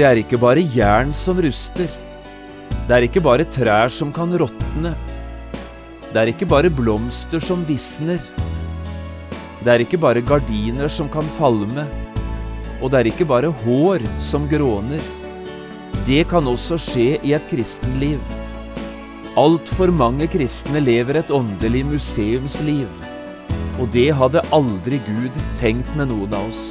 Det er ikke bare jern som ruster. Det er ikke bare trær som kan råtne. Det er ikke bare blomster som visner. Det er ikke bare gardiner som kan falme. Og det er ikke bare hår som gråner. Det kan også skje i et kristenliv. Altfor mange kristne lever et åndelig museumsliv. Og det hadde aldri Gud tenkt med noen av oss.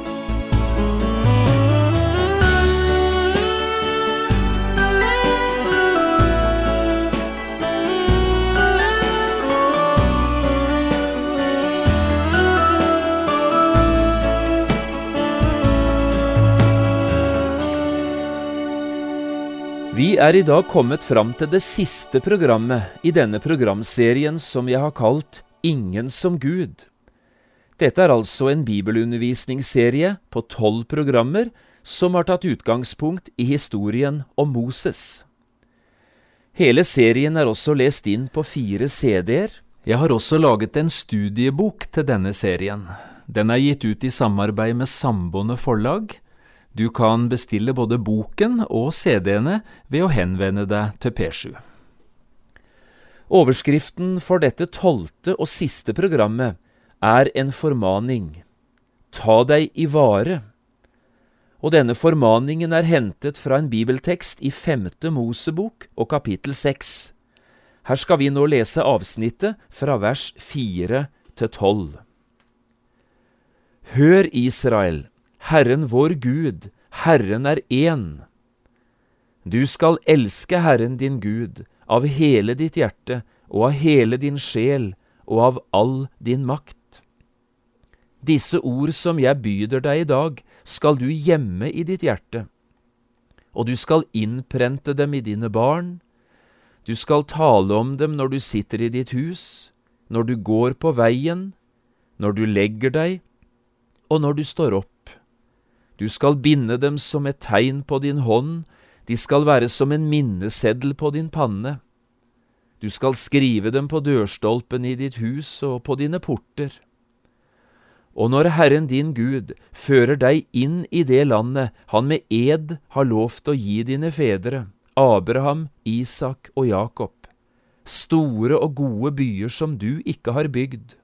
Vi er i dag kommet fram til det siste programmet i denne programserien som jeg har kalt Ingen som Gud. Dette er altså en bibelundervisningsserie på tolv programmer som har tatt utgangspunkt i historien om Moses. Hele serien er også lest inn på fire CD-er. Jeg har også laget en studiebok til denne serien. Den er gitt ut i samarbeid med Samboende forlag. Du kan bestille både boken og CD-ene ved å henvende deg til P7. Overskriften for dette tolvte og siste programmet er en formaning. Ta deg i vare. Og denne formaningen er hentet fra en bibeltekst i femte Mosebok og kapittel seks. Her skal vi nå lese avsnittet fra vers fire til tolv. Hør, Israel, Herren vår Gud, Herren er én. Du skal elske Herren din Gud av hele ditt hjerte og av hele din sjel og av all din makt. Disse ord som jeg byder deg i dag, skal du gjemme i ditt hjerte, og du skal innprente dem i dine barn. Du skal tale om dem når du sitter i ditt hus, når du går på veien, når du legger deg, og når du står opp. Du skal binde dem som et tegn på din hånd, de skal være som en minneseddel på din panne. Du skal skrive dem på dørstolpen i ditt hus og på dine porter. Og når Herren din Gud fører deg inn i det landet han med ed har lovt å gi dine fedre, Abraham, Isak og Jakob, store og gode byer som du ikke har bygd,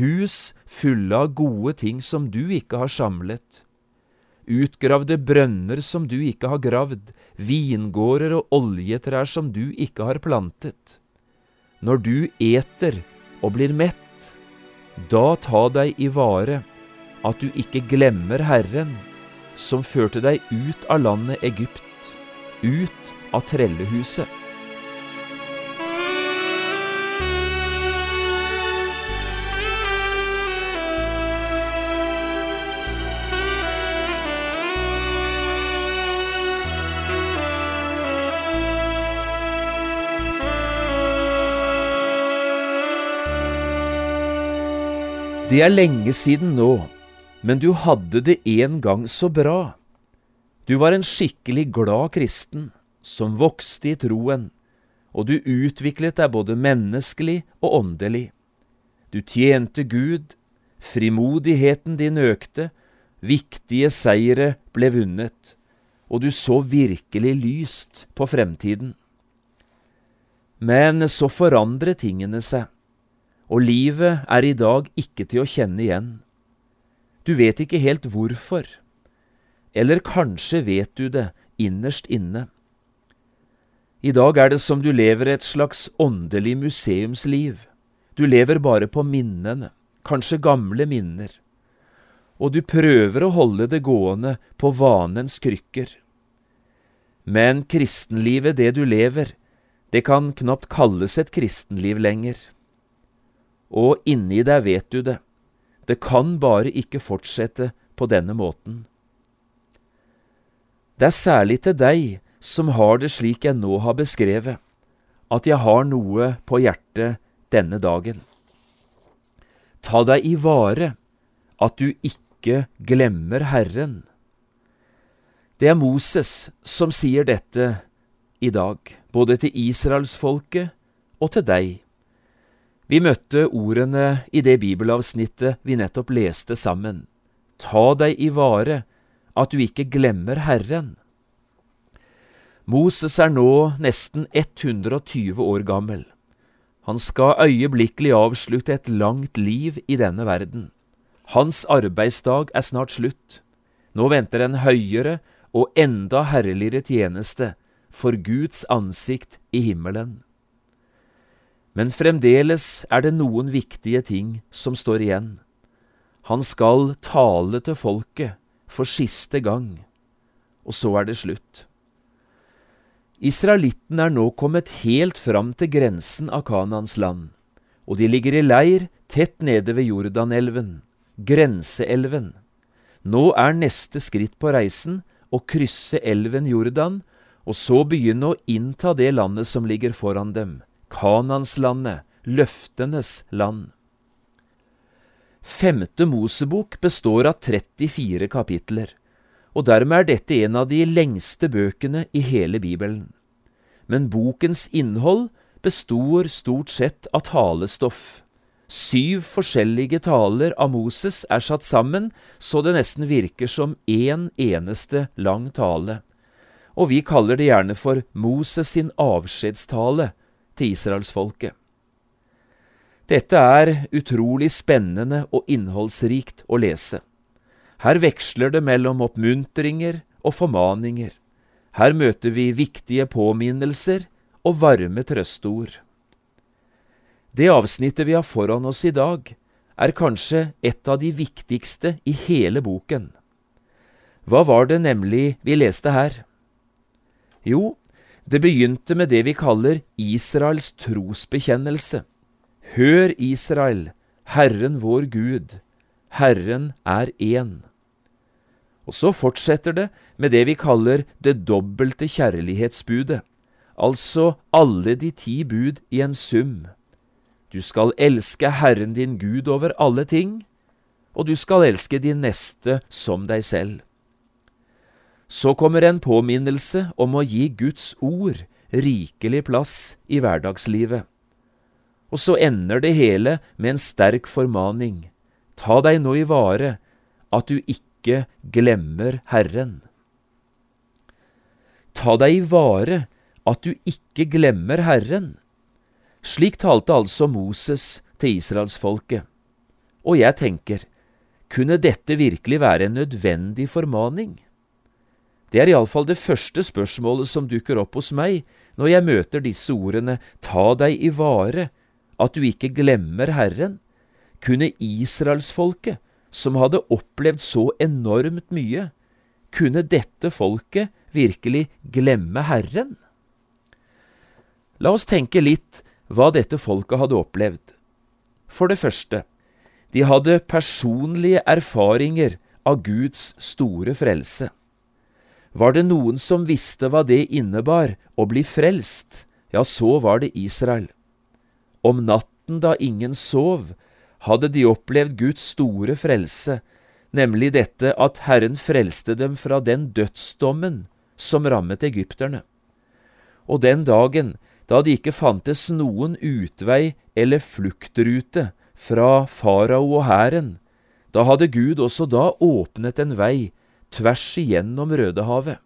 hus fulle av gode ting som du ikke har samlet, utgravde brønner som du ikke har gravd, vingårder og oljetrær som du ikke har plantet. Når du eter og blir mett, da ta deg i vare at du ikke glemmer Herren, som førte deg ut av landet Egypt, ut av trellehuset. Det er lenge siden nå, men du hadde det en gang så bra. Du var en skikkelig glad kristen som vokste i troen, og du utviklet deg både menneskelig og åndelig. Du tjente Gud, frimodigheten din økte, viktige seire ble vunnet, og du så virkelig lyst på fremtiden. Men så forandrer tingene seg og livet er i dag ikke til å kjenne igjen. Du vet ikke helt hvorfor, eller kanskje vet du det innerst inne. I dag er det som du lever et slags åndelig museumsliv. Du lever bare på minnene, kanskje gamle minner, og du prøver å holde det gående på vanens krykker. Men kristenlivet, det du lever, det kan knapt kalles et kristenliv lenger og inni deg vet du det. Det kan bare ikke fortsette på denne måten. Det er særlig til deg som har det slik jeg nå har beskrevet, at jeg har noe på hjertet denne dagen. Ta deg i vare at du ikke glemmer Herren. Det er Moses som sier dette i dag, både til israelsfolket og til deg. Vi møtte ordene i det bibelavsnittet vi nettopp leste sammen. Ta deg i vare at du ikke glemmer Herren. Moses er nå nesten 120 år gammel. Han skal øyeblikkelig avslutte et langt liv i denne verden. Hans arbeidsdag er snart slutt. Nå venter en høyere og enda herligere tjeneste for Guds ansikt i himmelen. Men fremdeles er det noen viktige ting som står igjen. Han skal tale til folket for siste gang, og så er det slutt. Israelitten er nå kommet helt fram til grensen av Kanans land, og de ligger i leir tett nede ved Jordanelven, grenseelven. Nå er neste skritt på reisen å krysse elven Jordan, og så begynne å innta det landet som ligger foran dem, Kananslandet, løftenes land. Femte Mosebok består av 34 kapitler, og dermed er dette en av de lengste bøkene i hele Bibelen. Men bokens innhold består stort sett av talestoff. Syv forskjellige taler av Moses er satt sammen så det nesten virker som én en eneste lang tale, og vi kaller det gjerne for Moses sin avskjedstale til israelsfolket. Dette er utrolig spennende og innholdsrikt å lese. Her veksler det mellom oppmuntringer og formaninger. Her møter vi viktige påminnelser og varme trøsteord. Det avsnittet vi har foran oss i dag, er kanskje et av de viktigste i hele boken. Hva var det nemlig vi leste her? Jo, det begynte med det vi kaller Israels trosbekjennelse. Hør, Israel, Herren vår Gud, Herren er én. Og så fortsetter det med det vi kaller det dobbelte kjærlighetsbudet, altså alle de ti bud i en sum. Du skal elske Herren din Gud over alle ting, og du skal elske din neste som deg selv. Så kommer en påminnelse om å gi Guds ord rikelig plass i hverdagslivet. Og så ender det hele med en sterk formaning. Ta deg nå i vare at du ikke glemmer Herren. Ta deg i vare at du ikke glemmer Herren. Slik talte altså Moses til israelsfolket. Og jeg tenker, kunne dette virkelig være en nødvendig formaning? Det er iallfall det første spørsmålet som dukker opp hos meg når jeg møter disse ordene ta deg i vare at du ikke glemmer Herren, kunne israelsfolket, som hadde opplevd så enormt mye, kunne dette folket virkelig glemme Herren? La oss tenke litt hva dette folket hadde opplevd. For det første, de hadde personlige erfaringer av Guds store frelse. Var det noen som visste hva det innebar å bli frelst, ja, så var det Israel. Om natten da ingen sov, hadde de opplevd Guds store frelse, nemlig dette at Herren frelste dem fra den dødsdommen som rammet egypterne. Og den dagen da det ikke fantes noen utvei eller fluktrute fra farao og hæren, da hadde Gud også da åpnet en vei tvers igjennom Rødehavet.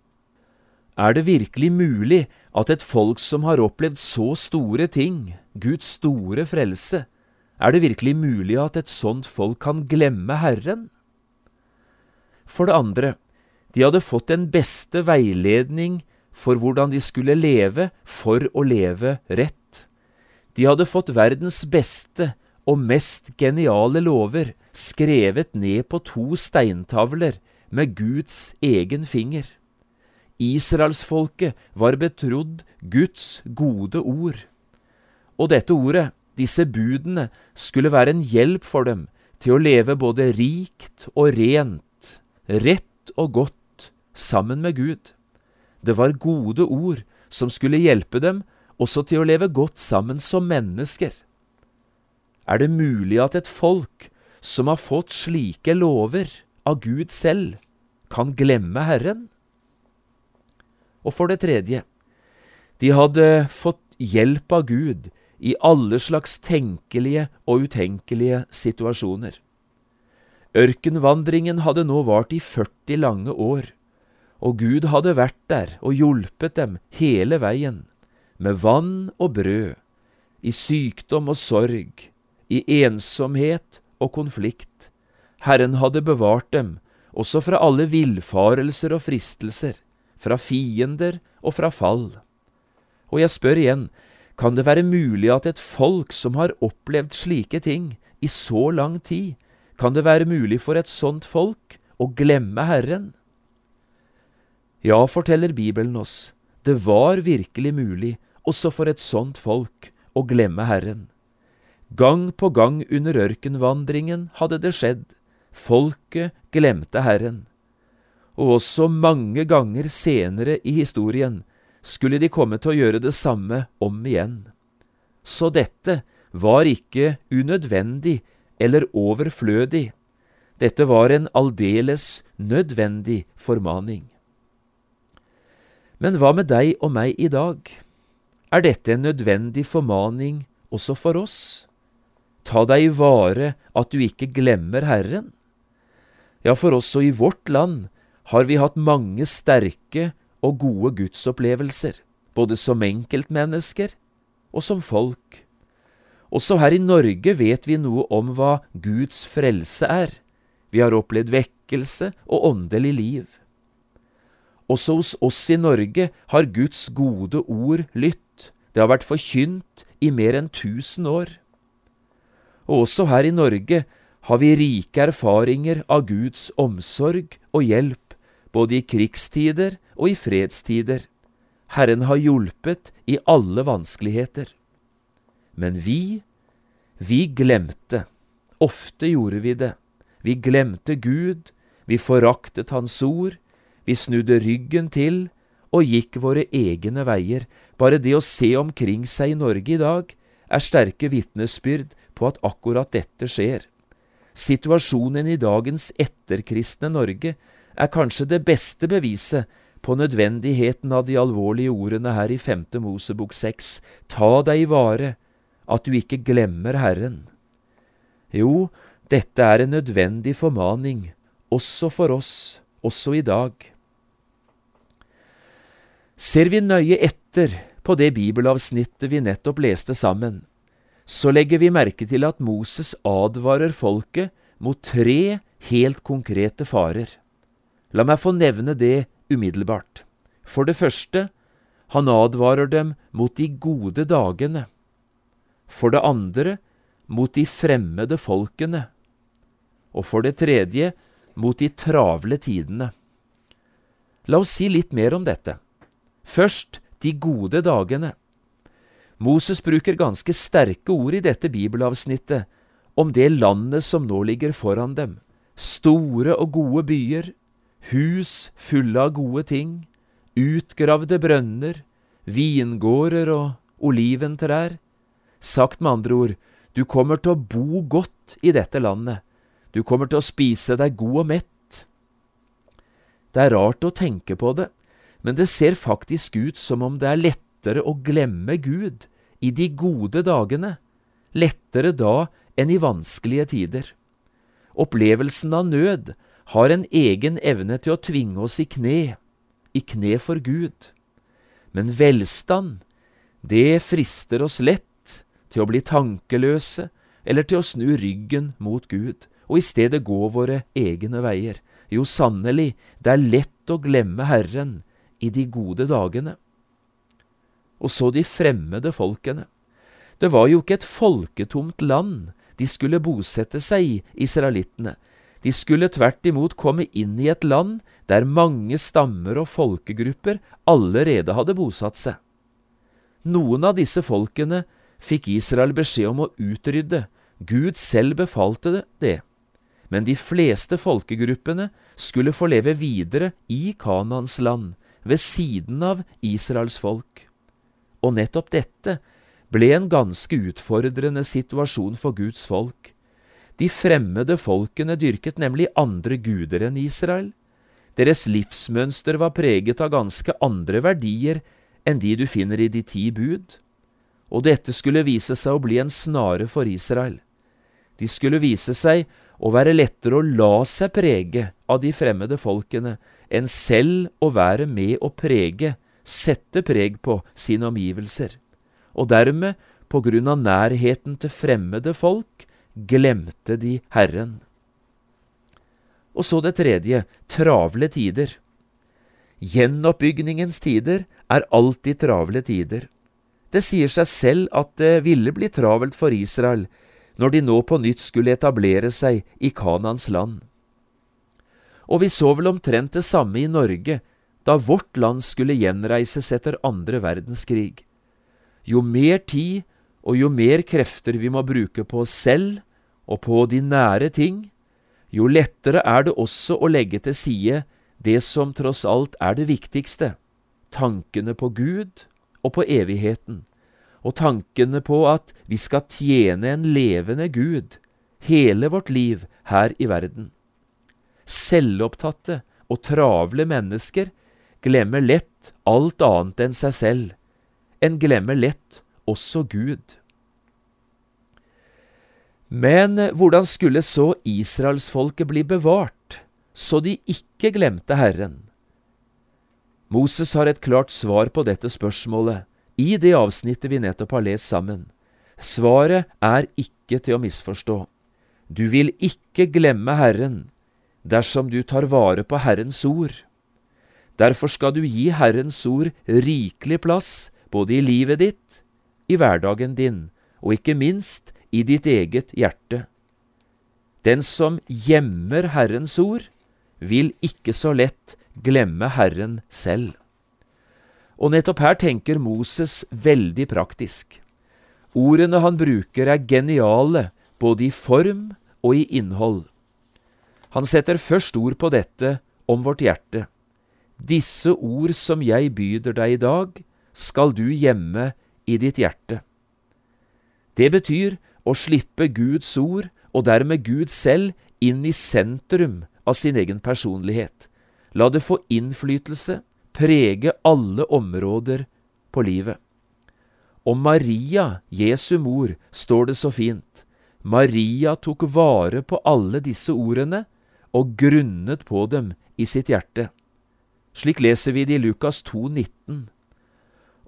Er det virkelig mulig at et folk som har opplevd så store ting, Guds store frelse, er det virkelig mulig at et sånt folk kan glemme Herren? For det andre, de hadde fått den beste veiledning for hvordan de skulle leve for å leve rett. De hadde fått verdens beste og mest geniale lover skrevet ned på to steintavler med Guds egen finger. Israelsfolket var betrodd Guds gode ord. Og dette ordet, disse budene, skulle være en hjelp for dem til å leve både rikt og rent, rett og godt, sammen med Gud. Det var gode ord som skulle hjelpe dem også til å leve godt sammen som mennesker. Er det mulig at et folk som har fått slike lover av Gud selv, kan glemme Herren? Og for det tredje, de hadde fått hjelp av Gud i alle slags tenkelige og utenkelige situasjoner. Ørkenvandringen hadde nå vart i 40 lange år, og Gud hadde vært der og hjulpet dem hele veien, med vann og brød, i sykdom og sorg, i ensomhet og konflikt. Herren hadde bevart dem, også fra alle villfarelser og fristelser, fra fiender og fra fall. Og jeg spør igjen, kan det være mulig at et folk som har opplevd slike ting i så lang tid, kan det være mulig for et sånt folk å glemme Herren? Ja, forteller Bibelen oss, det var virkelig mulig også for et sånt folk å glemme Herren. Gang på gang under ørkenvandringen hadde det skjedd, folket glemte Herren. Og også mange ganger senere i historien skulle de komme til å gjøre det samme om igjen. Så dette var ikke unødvendig eller overflødig, dette var en aldeles nødvendig formaning. Men hva med deg og meg i dag? Er dette en nødvendig formaning også for oss? Ta deg i vare at du ikke glemmer Herren. Ja, for også i vårt land har vi hatt mange sterke og gode gudsopplevelser, både som enkeltmennesker og som folk. Også her i Norge vet vi noe om hva Guds frelse er. Vi har opplevd vekkelse og åndelig liv. Også hos oss i Norge har Guds gode ord lytt, det har vært forkynt i mer enn tusen år. Og også her i Norge har vi rike erfaringer av Guds omsorg og hjelp, både i krigstider og i fredstider. Herren har hjulpet i alle vanskeligheter. Men vi, vi glemte. Ofte gjorde vi det. Vi glemte Gud, vi foraktet Hans ord, vi snudde ryggen til og gikk våre egne veier. Bare det å se omkring seg i Norge i dag er sterke vitnesbyrd på at akkurat dette skjer. Situasjonen i dagens etterkristne Norge er kanskje det beste beviset på nødvendigheten av de alvorlige ordene her i femte Mosebok seks. Ta deg i vare, at du ikke glemmer Herren. Jo, dette er en nødvendig formaning, også for oss, også i dag. Ser vi nøye etter på det bibelavsnittet vi nettopp leste sammen, så legger vi merke til at Moses advarer folket mot tre helt konkrete farer. La meg få nevne det umiddelbart. For det første, han advarer dem mot de gode dagene. For det andre, mot de fremmede folkene. Og for det tredje, mot de travle tidene. La oss si litt mer om dette. Først de gode dagene. Moses bruker ganske sterke ord i dette bibelavsnittet om det landet som nå ligger foran dem. Store og gode byer, hus fulle av gode ting, utgravde brønner, vingårder og oliventrær. Sagt med andre ord, du kommer til å bo godt i dette landet. Du kommer til å spise deg god og mett. Det er rart å tenke på det, men det ser faktisk ut som om det er lettere å glemme Gud i de gode dagene, lettere da enn i vanskelige tider. Opplevelsen av nød har en egen evne til å tvinge oss i kne, i kne for Gud. Men velstand, det frister oss lett til å bli tankeløse eller til å snu ryggen mot Gud og i stedet gå våre egne veier. Jo, sannelig, det er lett å glemme Herren i de gode dagene. Og så de fremmede folkene. Det var jo ikke et folketomt land de skulle bosette seg i, israelittene. De skulle tvert imot komme inn i et land der mange stammer og folkegrupper allerede hadde bosatt seg. Noen av disse folkene fikk Israel beskjed om å utrydde, Gud selv befalte det, men de fleste folkegruppene skulle få leve videre i Kanans land, ved siden av Israels folk. Og nettopp dette ble en ganske utfordrende situasjon for Guds folk. De fremmede folkene dyrket nemlig andre guder enn Israel. Deres livsmønster var preget av ganske andre verdier enn de du finner i de ti bud. Og dette skulle vise seg å bli en snare for Israel. De skulle vise seg å være lettere å la seg prege av de fremmede folkene enn selv å være med å prege, sette preg på, sine omgivelser. Og dermed, på grunn av nærheten til fremmede folk, glemte de Herren. Og så det tredje, travle tider. Gjenoppbygningens tider er alltid travle tider. Det sier seg selv at det ville bli travelt for Israel når de nå på nytt skulle etablere seg i Kanans land. Og vi så vel omtrent det samme i Norge da vårt land skulle gjenreises etter andre verdenskrig. Jo mer tid og jo mer krefter vi må bruke på oss selv og på de nære ting, jo lettere er det også å legge til side det som tross alt er det viktigste, tankene på Gud og på evigheten, og tankene på at vi skal tjene en levende Gud hele vårt liv her i verden. Selvopptatte og travle mennesker glemmer lett alt annet enn seg selv. En glemmer lett også Gud. Men hvordan skulle så israelsfolket bli bevart, så de ikke glemte Herren? Moses har et klart svar på dette spørsmålet i det avsnittet vi nettopp har lest sammen. Svaret er ikke til å misforstå. Du vil ikke glemme Herren dersom du tar vare på Herrens ord. Derfor skal du gi Herrens ord rikelig plass både i livet ditt, i hverdagen din og ikke minst i ditt eget hjerte. Den som gjemmer Herrens ord, vil ikke så lett glemme Herren selv. Og nettopp her tenker Moses veldig praktisk. Ordene han bruker er geniale, både i form og i innhold. Han setter først ord på dette om vårt hjerte. Disse ord som jeg byder deg i dag, skal du gjemme i ditt hjerte. Det betyr å slippe Guds ord, og dermed Gud selv, inn i sentrum av sin egen personlighet. La det få innflytelse, prege alle områder på livet. Om Maria, Jesu mor, står det så fint. Maria tok vare på alle disse ordene og grunnet på dem i sitt hjerte. Slik leser vi det i Lukas 2, 19.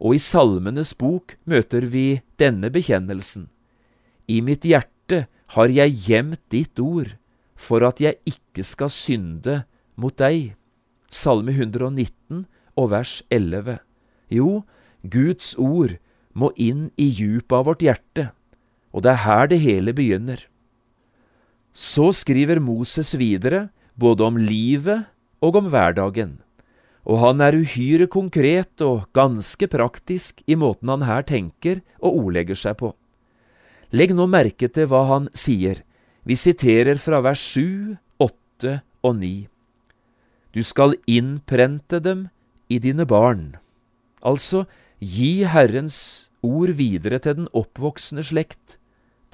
Og i Salmenes bok møter vi denne bekjennelsen. I mitt hjerte har jeg gjemt ditt ord, for at jeg ikke skal synde mot deg. Salme 119 og vers 11. Jo, Guds ord må inn i djupet av vårt hjerte, og det er her det hele begynner. Så skriver Moses videre både om livet og om hverdagen, og han er uhyre konkret og ganske praktisk i måten han her tenker og ordlegger seg på. Legg nå merke til hva han sier. Vi siterer fra vers 7, 8 og 9. Du skal innprente dem i dine barn. Altså, gi Herrens ord videre til den oppvoksende slekt,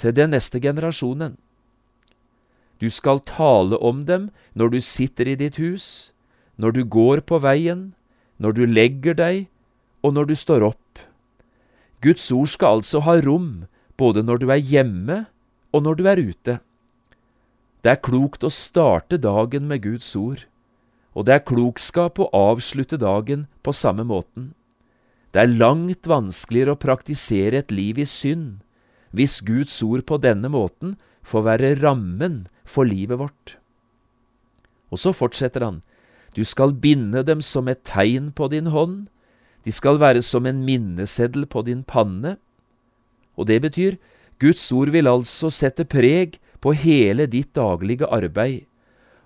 til den neste generasjonen. Du skal tale om dem når du sitter i ditt hus, når du går på veien, når du legger deg, og når du står opp. Guds ord skal altså ha rom både når du er hjemme og når du er ute. Det er klokt å starte dagen med Guds ord og det er klokskap å avslutte dagen på samme måten. Det er langt vanskeligere å praktisere et liv i synd hvis Guds ord på denne måten får være rammen for livet vårt. Og så fortsetter han, du skal binde dem som et tegn på din hånd, de skal være som en minneseddel på din panne. Og det betyr, Guds ord vil altså sette preg på hele ditt daglige arbeid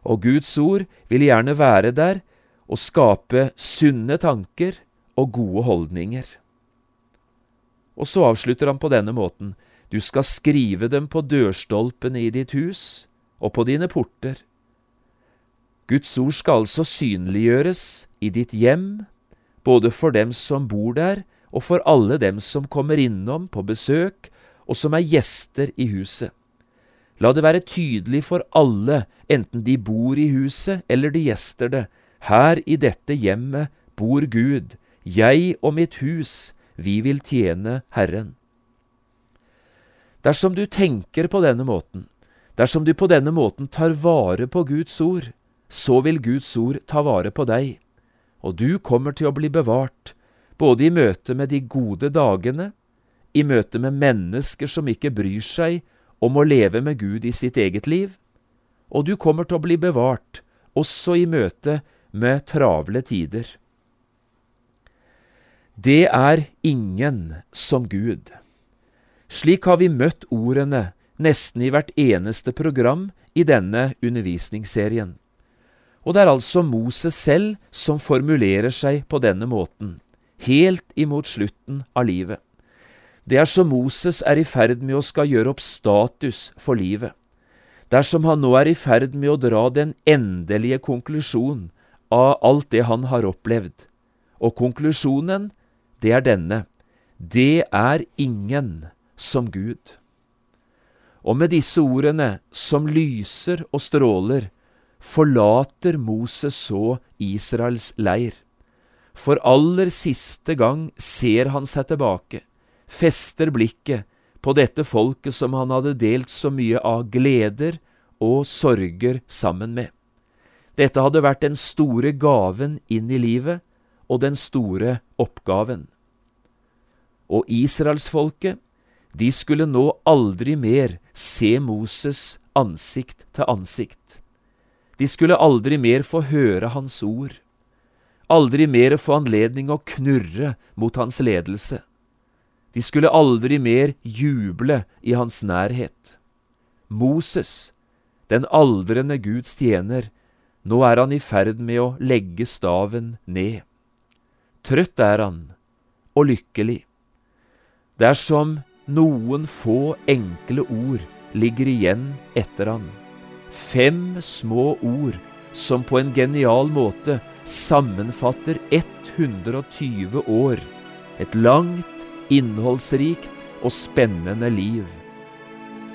og Guds ord vil gjerne være der og skape sunne tanker og gode holdninger. Og så avslutter han på denne måten, du skal skrive dem på dørstolpene i ditt hus og på dine porter. Guds ord skal altså synliggjøres i ditt hjem, både for dem som bor der, og for alle dem som kommer innom på besøk, og som er gjester i huset. La det være tydelig for alle, enten de bor i huset eller de gjester det, her i dette hjemmet bor Gud, jeg og mitt hus, vi vil tjene Herren. Dersom du tenker på denne måten, dersom du på denne måten tar vare på Guds ord, så vil Guds ord ta vare på deg, og du kommer til å bli bevart, både i møte med de gode dagene, i møte med mennesker som ikke bryr seg om å leve med Gud i sitt eget liv, og du kommer til å bli bevart også i møte med travle tider. Det er ingen som Gud. Slik har vi møtt ordene nesten i hvert eneste program i denne undervisningsserien. Og det er altså Moses selv som formulerer seg på denne måten, helt imot slutten av livet. Det er som Moses er i ferd med å skal gjøre opp status for livet. Dersom han nå er i ferd med å dra den endelige konklusjon av alt det han har opplevd. Og konklusjonen, det er denne. Det er ingen som Gud. Og med disse ordene, som lyser og stråler, forlater Moses så Israels leir. For aller siste gang ser han seg tilbake, fester blikket på dette folket som han hadde delt så mye av gleder og sorger sammen med. Dette hadde vært den store gaven inn i livet og den store oppgaven. Og israelsfolket, de skulle nå aldri mer se Moses ansikt til ansikt. De skulle aldri mer få høre hans ord, aldri mer få anledning å knurre mot hans ledelse. De skulle aldri mer juble i hans nærhet. Moses, den aldrende Guds tjener, nå er han i ferd med å legge staven ned. Trøtt er han, og lykkelig. Det er som noen få enkle ord ligger igjen etter han. Fem små ord som på en genial måte sammenfatter 120 år. Et langt, innholdsrikt og spennende liv.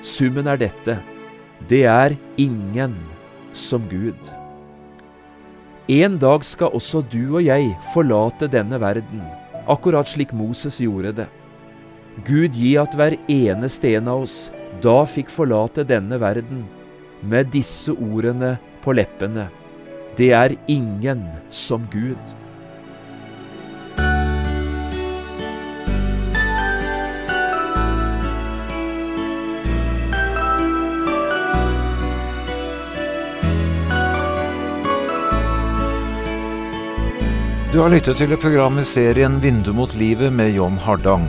Summen er dette. Det er ingen som Gud. En dag skal også du og jeg forlate denne verden, akkurat slik Moses gjorde det. Gud gi at hver eneste en av oss da fikk forlate denne verden med disse ordene på leppene. Det er ingen som Gud. Du har lyttet til programmet serien Vindu mot livet med John Hardang.